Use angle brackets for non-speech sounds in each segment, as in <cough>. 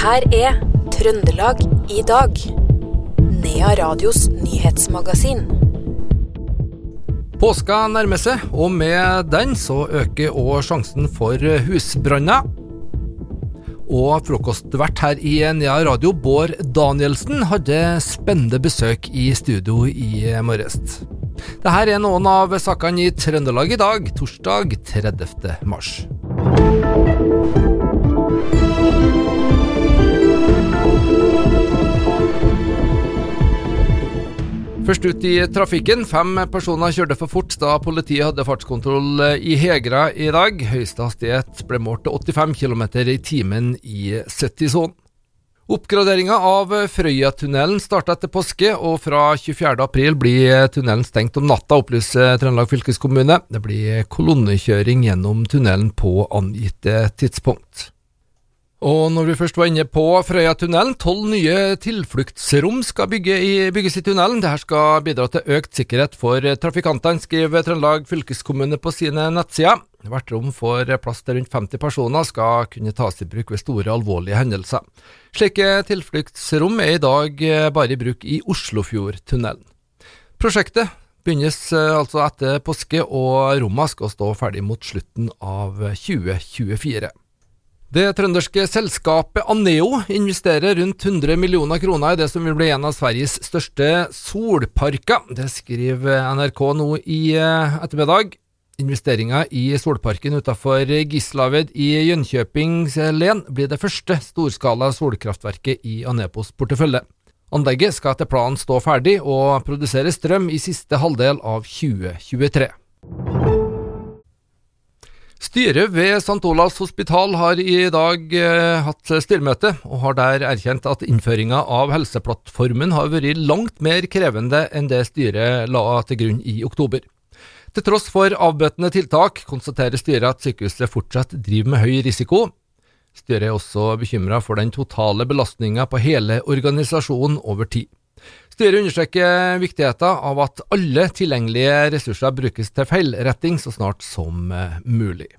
her er Trøndelag i dag. Nea Radios nyhetsmagasin. Påska nærmer seg, og med den så øker òg sjansen for husbranner. Og frokostvert her i Nea Radio, Bård Danielsen, hadde spennende besøk i studio i morges. Dette er noen av sakene i Trøndelag i dag, torsdag 30. mars. Først ut i trafikken. Fem personer kjørte for fort da politiet hadde fartskontroll i Hegra i dag. Høyeste hastighet ble målt til 85 km i timen i 70-sonen. Oppgraderinga av Frøyatunnelen starta etter påske, og fra 24.4 blir tunnelen stengt om natta, opplyser Trøndelag fylkeskommune. Det blir kolonnekjøring gjennom tunnelen på angitte tidspunkt. Og når vi først var inne på Frøyatunnelen, tolv nye tilfluktsrom skal bygge i, bygges i tunnelen. Dette skal bidra til økt sikkerhet for trafikantene, skriver Trøndelag fylkeskommune på sine nettsider. Hvert rom får plass til rundt 50 personer, skal kunne tas i bruk ved store alvorlige hendelser. Slike tilfluktsrom er i dag bare i bruk i Oslofjordtunnelen. Prosjektet begynnes altså etter påske, og rommene skal stå ferdig mot slutten av 2024. Det trønderske selskapet Aneo investerer rundt 100 millioner kroner i det som vil bli en av Sveriges største solparker. Det skriver NRK nå i eh, ettermiddag. Investeringa i solparken utenfor Gislaved i Jönköpings len blir det første storskala solkraftverket i Anepos portefølje. Anlegget skal etter planen stå ferdig og produsere strøm i siste halvdel av 2023. Styret ved St. Olavs hospital har i dag eh, hatt styremøte, og har der erkjent at innføringa av Helseplattformen har vært langt mer krevende enn det styret la til grunn i oktober. Til tross for avbøtende tiltak konstaterer styret at sykehuset fortsatt driver med høy risiko. Styret er også bekymra for den totale belastninga på hele organisasjonen over tid. Styret understreker viktigheten av at alle tilgjengelige ressurser brukes til feilretting så snart som eh, mulig.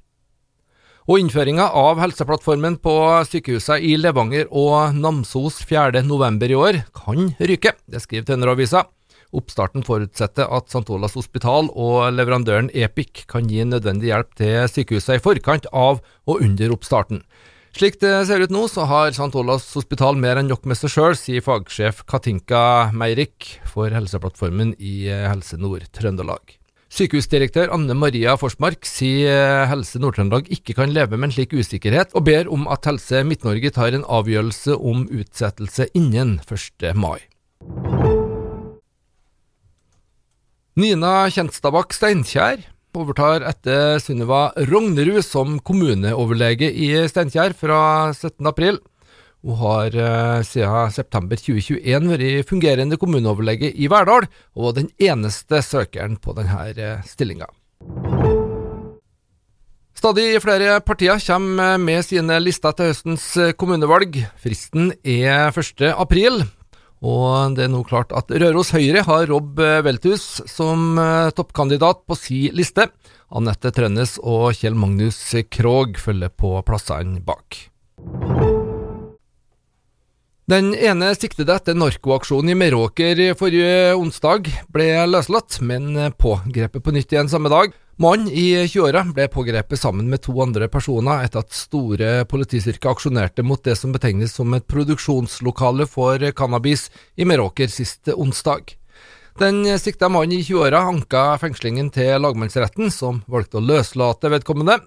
Og Innføringa av Helseplattformen på sykehusene i Levanger og Namsos 4.11. i år kan ryke, det skriver Trønderavisa. Oppstarten forutsetter at St. Olavs hospital og leverandøren Epic kan gi nødvendig hjelp til sykehusene i forkant av og under oppstarten. Slik det ser ut nå, så har St. Olavs hospital mer enn nok med seg sjøl, sier fagsjef Katinka Meirik for Helseplattformen i Helse Nord-Trøndelag. Sykehusdirektør Anne Maria Forsmark sier Helse Nord-Trøndelag ikke kan leve med en slik usikkerhet, og ber om at Helse Midt-Norge tar en avgjørelse om utsettelse innen 1. mai. Nina Kjenstadbakk Steinkjer overtar etter Sunniva Rognerud som kommuneoverlege i Steinkjer fra 17. april. Hun har uh, siden september 2021 vært fungerende kommuneoverlege i Verdal, og den eneste søkeren på denne uh, stillinga. Stadig flere partier kommer med sine lister til høstens kommunevalg. Fristen er 1. april. Og det er nå klart at Røros Høyre har Rob Welthus som eh, toppkandidat på si liste. Anette Trønnes og Kjell Magnus Krogh følger på plassene bak. Den ene siktede etter narkoaksjonen i Meråker forrige onsdag ble løslatt, men pågrepet på nytt igjen samme dag. Mannen i 20-åra ble pågrepet sammen med to andre personer etter at store politistyrker aksjonerte mot det som betegnes som et produksjonslokale for cannabis i Meråker sist onsdag. Den sikta mannen i 20-åra anka fengslingen til lagmannsretten, som valgte å løslate vedkommende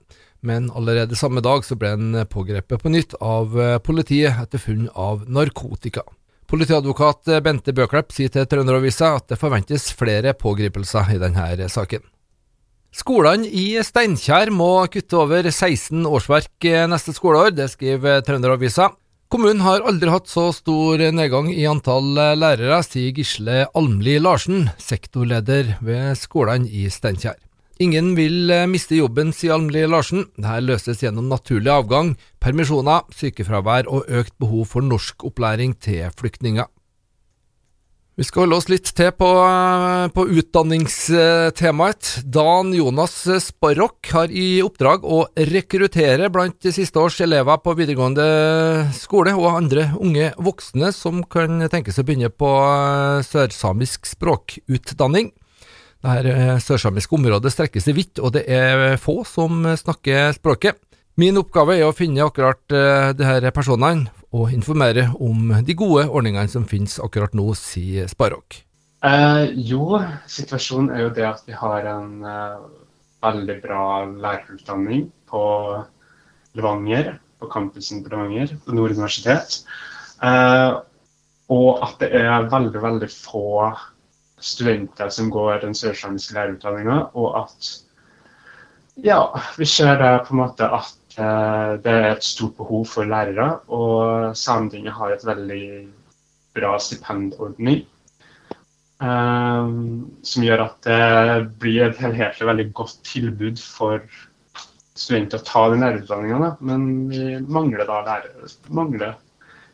men allerede samme dag så ble han pågrepet på nytt av politiet etter funn av narkotika. Politiadvokat Bente Bøklepp sier til Trønderavisa at det forventes flere pågripelser i denne saken. Skolene i Steinkjer må kutte over 16 årsverk eh, neste skoleår, det skriver Trønderavisa. Kommunen har aldri hatt så stor nedgang i antall lærere, sier Gisle Almli Larsen, sektorleder ved skolene i Steinkjer. Ingen vil eh, miste jobben, sier Almli Larsen. Dette løses gjennom naturlig avgang, permisjoner, sykefravær og økt behov for norskopplæring til flyktninger. Vi skal holde oss litt til på, på utdanningstemaet. Dan Jonas Sparrok har i oppdrag å rekruttere blant de siste års elever på videregående skole og andre unge voksne som kan tenke seg å begynne på sørsamisk språkutdanning. Dette sørsamiske området strekker seg vidt, og det er få som snakker språket. Min oppgave er å finne akkurat de her personene og informere om de gode ordningene som finnes akkurat nå, sier Sparok. Eh, jo, situasjonen er jo det at vi har en eh, veldig bra lærerutdanning på Levanger, på campusen på Levanger, på Nord universitet. og at det er veldig, veldig få studenter som går den sørsamiske lærerutdanninga, og at ja, vi ser det på en måte at Eh, det er et stort behov for lærere, og Sametinget har et veldig bra stipendordning. Um, som gjør at det blir et helhetlig veldig godt tilbud for studenter å ta den lærerutdanninga, men vi mangler da lærere, mangler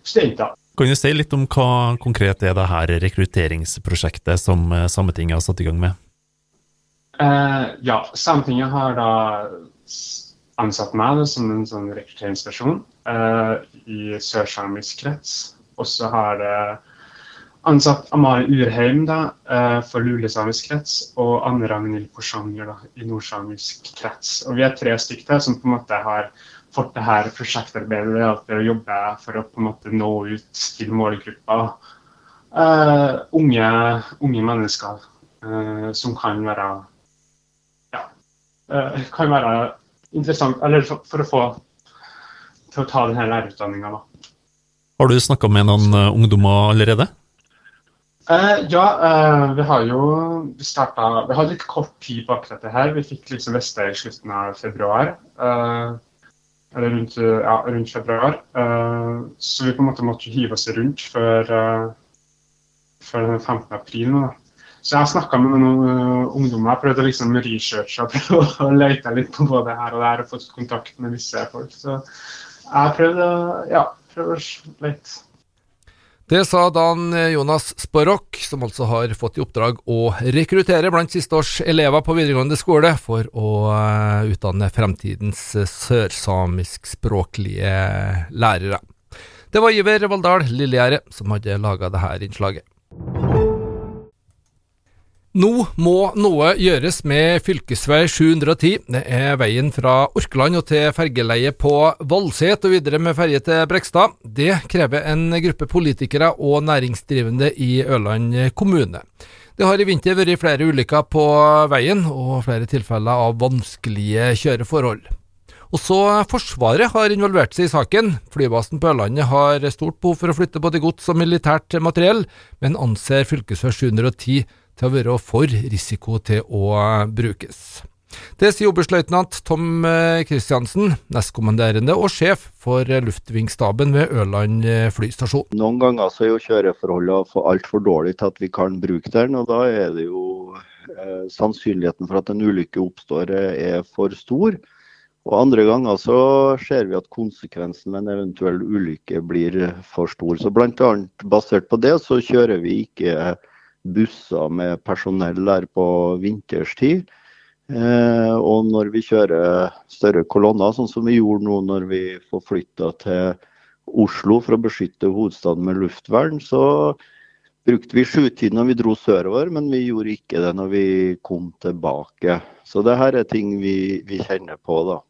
studenter. Kan du si litt om hva konkret er det her rekrutteringsprosjektet som eh, Sametinget har satt i gang med? Ja, Sametinget har da ansatt meg som en sånn rekrutteringsperson uh, i sørsamisk krets. Og så har det ansatt Amalie Urheim da, uh, for lulesamisk krets, og Anne Ragnhild Porsanger i nordsamisk krets. Og vi er tre stykker som på en måte har fått det her prosjektarbeidet ved å jobbe for å på en måte nå ut til målgruppa. Uh, unge, unge, mennesker som kan være ja, kan være interessant, eller for, for, å få til å ta denne lærerutdanninga. Har du snakka med noen uh, ungdommer allerede? Uh, ja, uh, vi har jo starta Vi har litt kort tid bak dette her. Vi fikk liksom vite i slutten av februar. eller rundt, ja, rundt februar. så vi på en måte måtte hive oss rundt før, før den 15. april. nå da. Så jeg har snakka med noen uh, ungdommer. prøvd å liksom researche og <laughs> å lete litt på både her og der og fått kontakt med visse folk. Så jeg prøvde ja, prøvde litt. Det sa Dan Jonas Sporok, som altså har fått i oppdrag å rekruttere blant sisteårs elever på videregående skole for å uh, utdanne fremtidens sørsamiskspråklige lærere. Det var Iver Valldal Lillegjerde som hadde laga dette innslaget. Nå må noe gjøres med fylkesvei 710. Det er veien fra Orkland og til fergeleiet på Valset og videre med ferje til Brekstad. Det krever en gruppe politikere og næringsdrivende i Ørland kommune. Det har i vinter vært flere ulykker på veien, og flere tilfeller av vanskelige kjøreforhold. Også Forsvaret har involvert seg i saken. Flybasen på Ørlandet har stort behov for å flytte både gods og militært materiell, men anser fv. 710 til å være for risiko til å brukes. Det sier oberstløytnant Tom Kristiansen, eh, nestkommanderende og sjef for luftvingstaben ved Ørland eh, flystasjon. Noen ganger så er jo kjøreforholdene altfor dårlige til at vi kan bruke den, og da er det jo eh, sannsynligheten for at en ulykke oppstår eh, er for stor. Og andre ganger så ser vi at konsekvensen med en eventuell ulykke blir for stor. Så bl.a. basert på det så kjører vi ikke busser med personell der på vinterstid. Eh, og når vi kjører større kolonner, sånn som vi gjorde nå når vi forflytta til Oslo for å beskytte hovedstaden med luftvern, så brukte vi sjutid når vi dro sørover, men vi gjorde ikke det når vi kom tilbake. Så det her er ting vi, vi kjenner på, da.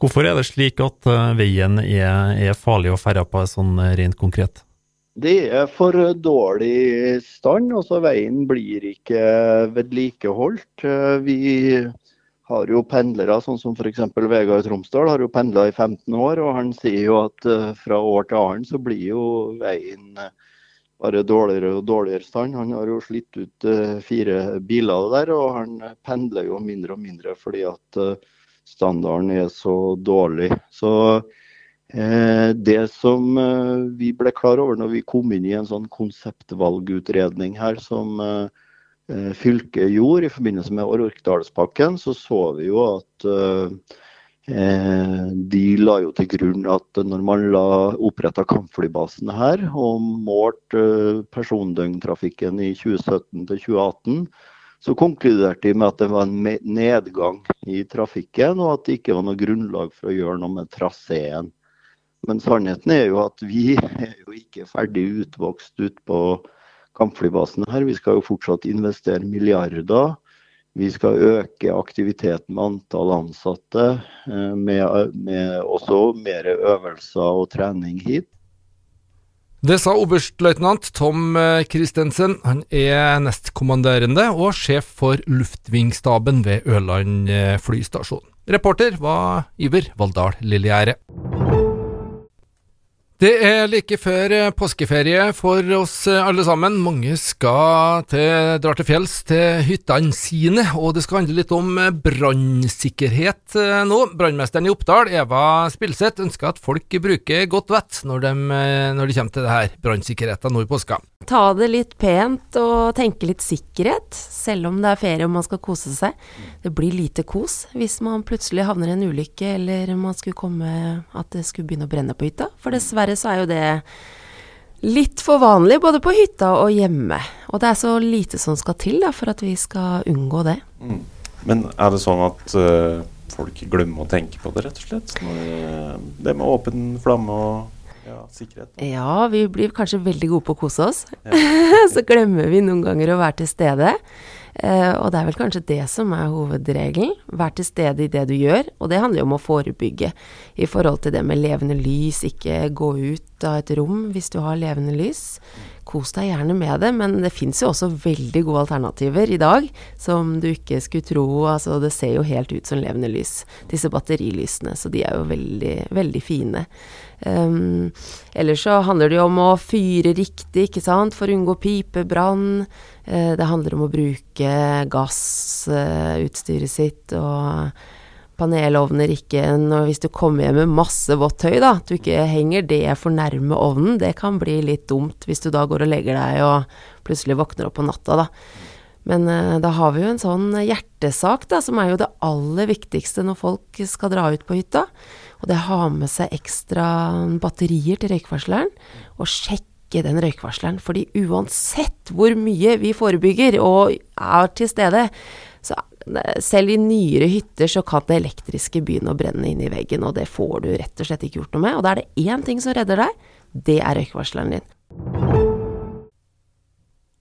Hvorfor er det slik at uh, veien er, er farlig å ferde på sånn uh, rent konkret? Det er for dårlig stand. altså Veien blir ikke vedlikeholdt. Vi har jo pendlere, sånn som f.eks. Vegard Tromsdal, har jo pendla i 15 år. og Han sier jo at eh, fra år til annet så blir jo veien eh, bare dårligere og dårligere stand. Han har jo slitt ut eh, fire biler der, og han pendler jo mindre og mindre fordi at standarden er så dårlig. Så det som eh, vi ble klar over når vi kom inn i en sånn konseptvalgutredning her, som eh, fylket gjorde i forbindelse med Orkdalspakken, så så vi jo at Eh, de la jo til grunn at når man la oppretta kampflybasen her og målte eh, persondøgntrafikken i 2017 til 2018, så konkluderte de med at det var en nedgang i trafikken, og at det ikke var noe grunnlag for å gjøre noe med traseen. Men sannheten er jo at vi er jo ikke ferdig utvokst ut på kampflybasen her. Vi skal jo fortsatt investere milliarder. Vi skal øke aktiviteten med antall ansatte, eh, med, med også mer øvelser og trening hit. Det sa oberstløytnant Tom eh, Christensen. Han er nestkommanderende og sjef for luftvingstaben ved Ørland eh, flystasjon. Reporter var Iver Valldal Lillegjerde. Det er like før eh, påskeferie for oss eh, alle sammen. Mange skal til, drar til fjells til hyttene sine, og det skal handle litt om eh, brannsikkerhet nå. Brannmesteren i Oppdal, Eva Spilseth, ønsker at folk bruker godt vett når de, når de kommer til det her brannsikkerheten nå i påska. Ta det litt pent og tenke litt sikkerhet, selv om det er ferie og man skal kose seg. Det blir lite kos hvis man plutselig havner i en ulykke eller man skulle komme at det skulle begynne å brenne på hytta. For dessverre så er jo det litt for vanlig både på hytta og hjemme. Og det er så lite som skal til da, for at vi skal unngå det. Mm. Men er det sånn at uh, folk glemmer å tenke på det, rett og slett? Når, uh, det med åpen flamme og ja, sikkerhet? Da. Ja, vi blir kanskje veldig gode på å kose oss. Ja. <laughs> så glemmer vi noen ganger å være til stede. Uh, og det er vel kanskje det som er hovedregelen. Vær til stede i det du gjør. Og det handler jo om å forebygge i forhold til det med levende lys. Ikke gå ut av et rom hvis du har levende lys. Kos deg gjerne med det, men det fins jo også veldig gode alternativer i dag som du ikke skulle tro. Altså, det ser jo helt ut som levende lys, disse batterilysene. Så de er jo veldig, veldig fine. Um, ellers så handler det jo om å fyre riktig, ikke sant, for å unngå pipebrann. Uh, det handler om å bruke gassutstyret uh, sitt og panelovner ikke når hvis du kommer hjem med masse vått tøy, da. At du ikke henger det for nærme ovnen. Det kan bli litt dumt hvis du da går og legger deg og plutselig våkner opp på natta, da. Men uh, da har vi jo en sånn hjertesak, da, som er jo det aller viktigste når folk skal dra ut på hytta. Og det har med seg ekstra batterier til røykvarsleren, og sjekke den røykvarsleren. Fordi uansett hvor mye vi forebygger og er til stede, så selv i nyere hytter så kan det elektriske begynne å brenne inn i veggen, og det får du rett og slett ikke gjort noe med. Og da er det én ting som redder deg, det er røykvarsleren din.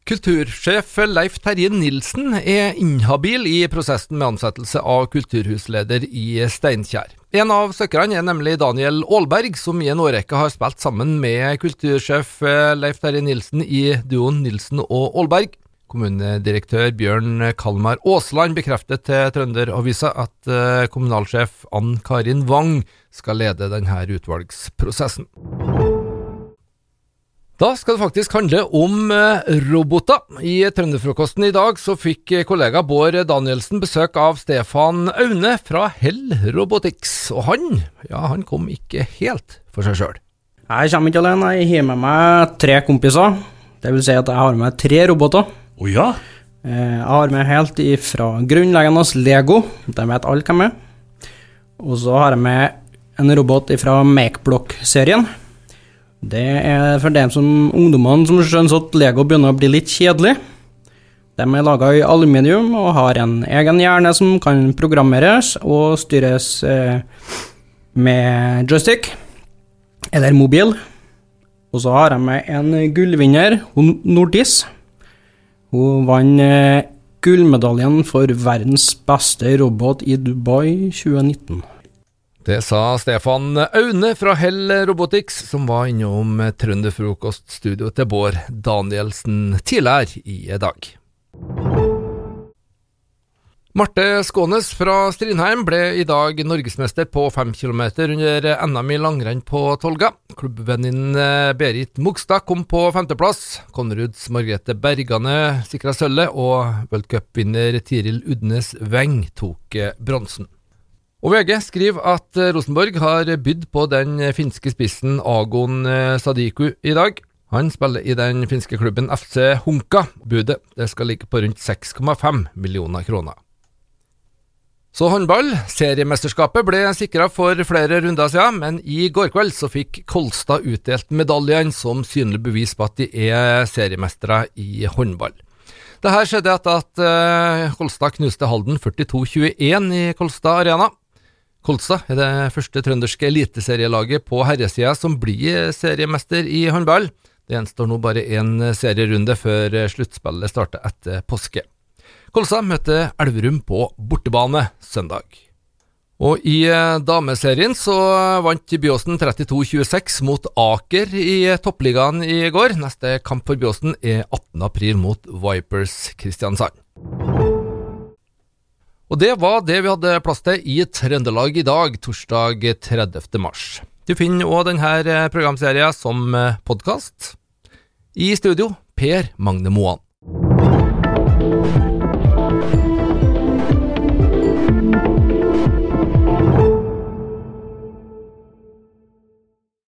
Kultursjef Leif Terje Nilsen er inhabil i prosessen med ansettelse av kulturhusleder i Steinkjer. En av søkerne er nemlig Daniel Aalberg, som i en årrekke har spilt sammen med kultursjef Leif Terje Nilsen i duoen Nilsen og Aalberg. Kommunedirektør Bjørn Kalmar Aasland bekreftet til Trønderavisa at eh, kommunalsjef Ann Karin Wang skal lede denne utvalgsprosessen. Da skal det faktisk handle om eh, roboter. I Trønderfrokosten i dag så fikk kollega Bård Danielsen besøk av Stefan Aune fra Hell Robotics. Og han, ja, han kom ikke helt for seg sjøl. Jeg kommer ikke alene, jeg har med meg tre kompiser. Det vil si at jeg har med tre roboter. Oh, ja? Eh, jeg har med helt ifra grunnleggende Lego, de vet alle hvem er. Og så har jeg med en robot fra Makeblock-serien. Det er for dem som ungdommene som skjønner at Lego begynner å bli litt kjedelig. De er laga i aluminium og har en egen hjerne som kan programmeres og styres eh, med joystick eller mobil. Og så har jeg med en gullvinner, Nordis. Hun vant eh, gullmedaljen for verdens beste robot i Dubai 2019. Det sa Stefan Aune fra Hell Robotics, som var innom Trønderfrokoststudioet til Bård Danielsen tidligere i dag. Marte Skånes fra Strindheim ble i dag norgesmester på fem kilometer under NM i langrenn på Tolga. Klubbvenninnen Berit Mogstad kom på femteplass. Konrads Margrethe Bergane sikra sølvet, og worldcupvinner Tiril Udnes Weng tok bronsen. Og VG skriver at Rosenborg har bydd på den finske spissen Agon Sadiku i dag. Han spiller i den finske klubben FC Hunka. Budet det skal ligge på rundt 6,5 millioner kroner. Så håndball. Seriemesterskapet ble sikra for flere runder siden, men i går kveld så fikk Kolstad utdelt medaljene som synlig bevis på at de er seriemestere i håndball. Det her skjedde etter at uh, Kolstad knuste Halden 42-21 i Kolstad Arena. Kolstad er det første trønderske eliteserielaget på herresida som blir seriemester i håndball. Det gjenstår nå bare én serierunde før sluttspillet starter etter påske. Kolstad møter Elverum på bortebane søndag. Og i eh, dameserien så vant Byåsen 32-26 mot Aker i toppligaen i går. Neste kamp for Byåsen er 18.4 mot Vipers Kristiansand. Og det var det vi hadde plass til i Trøndelag i dag, torsdag 30. mars. Du finner òg denne programserien som podkast. I studio Per Magne Moan.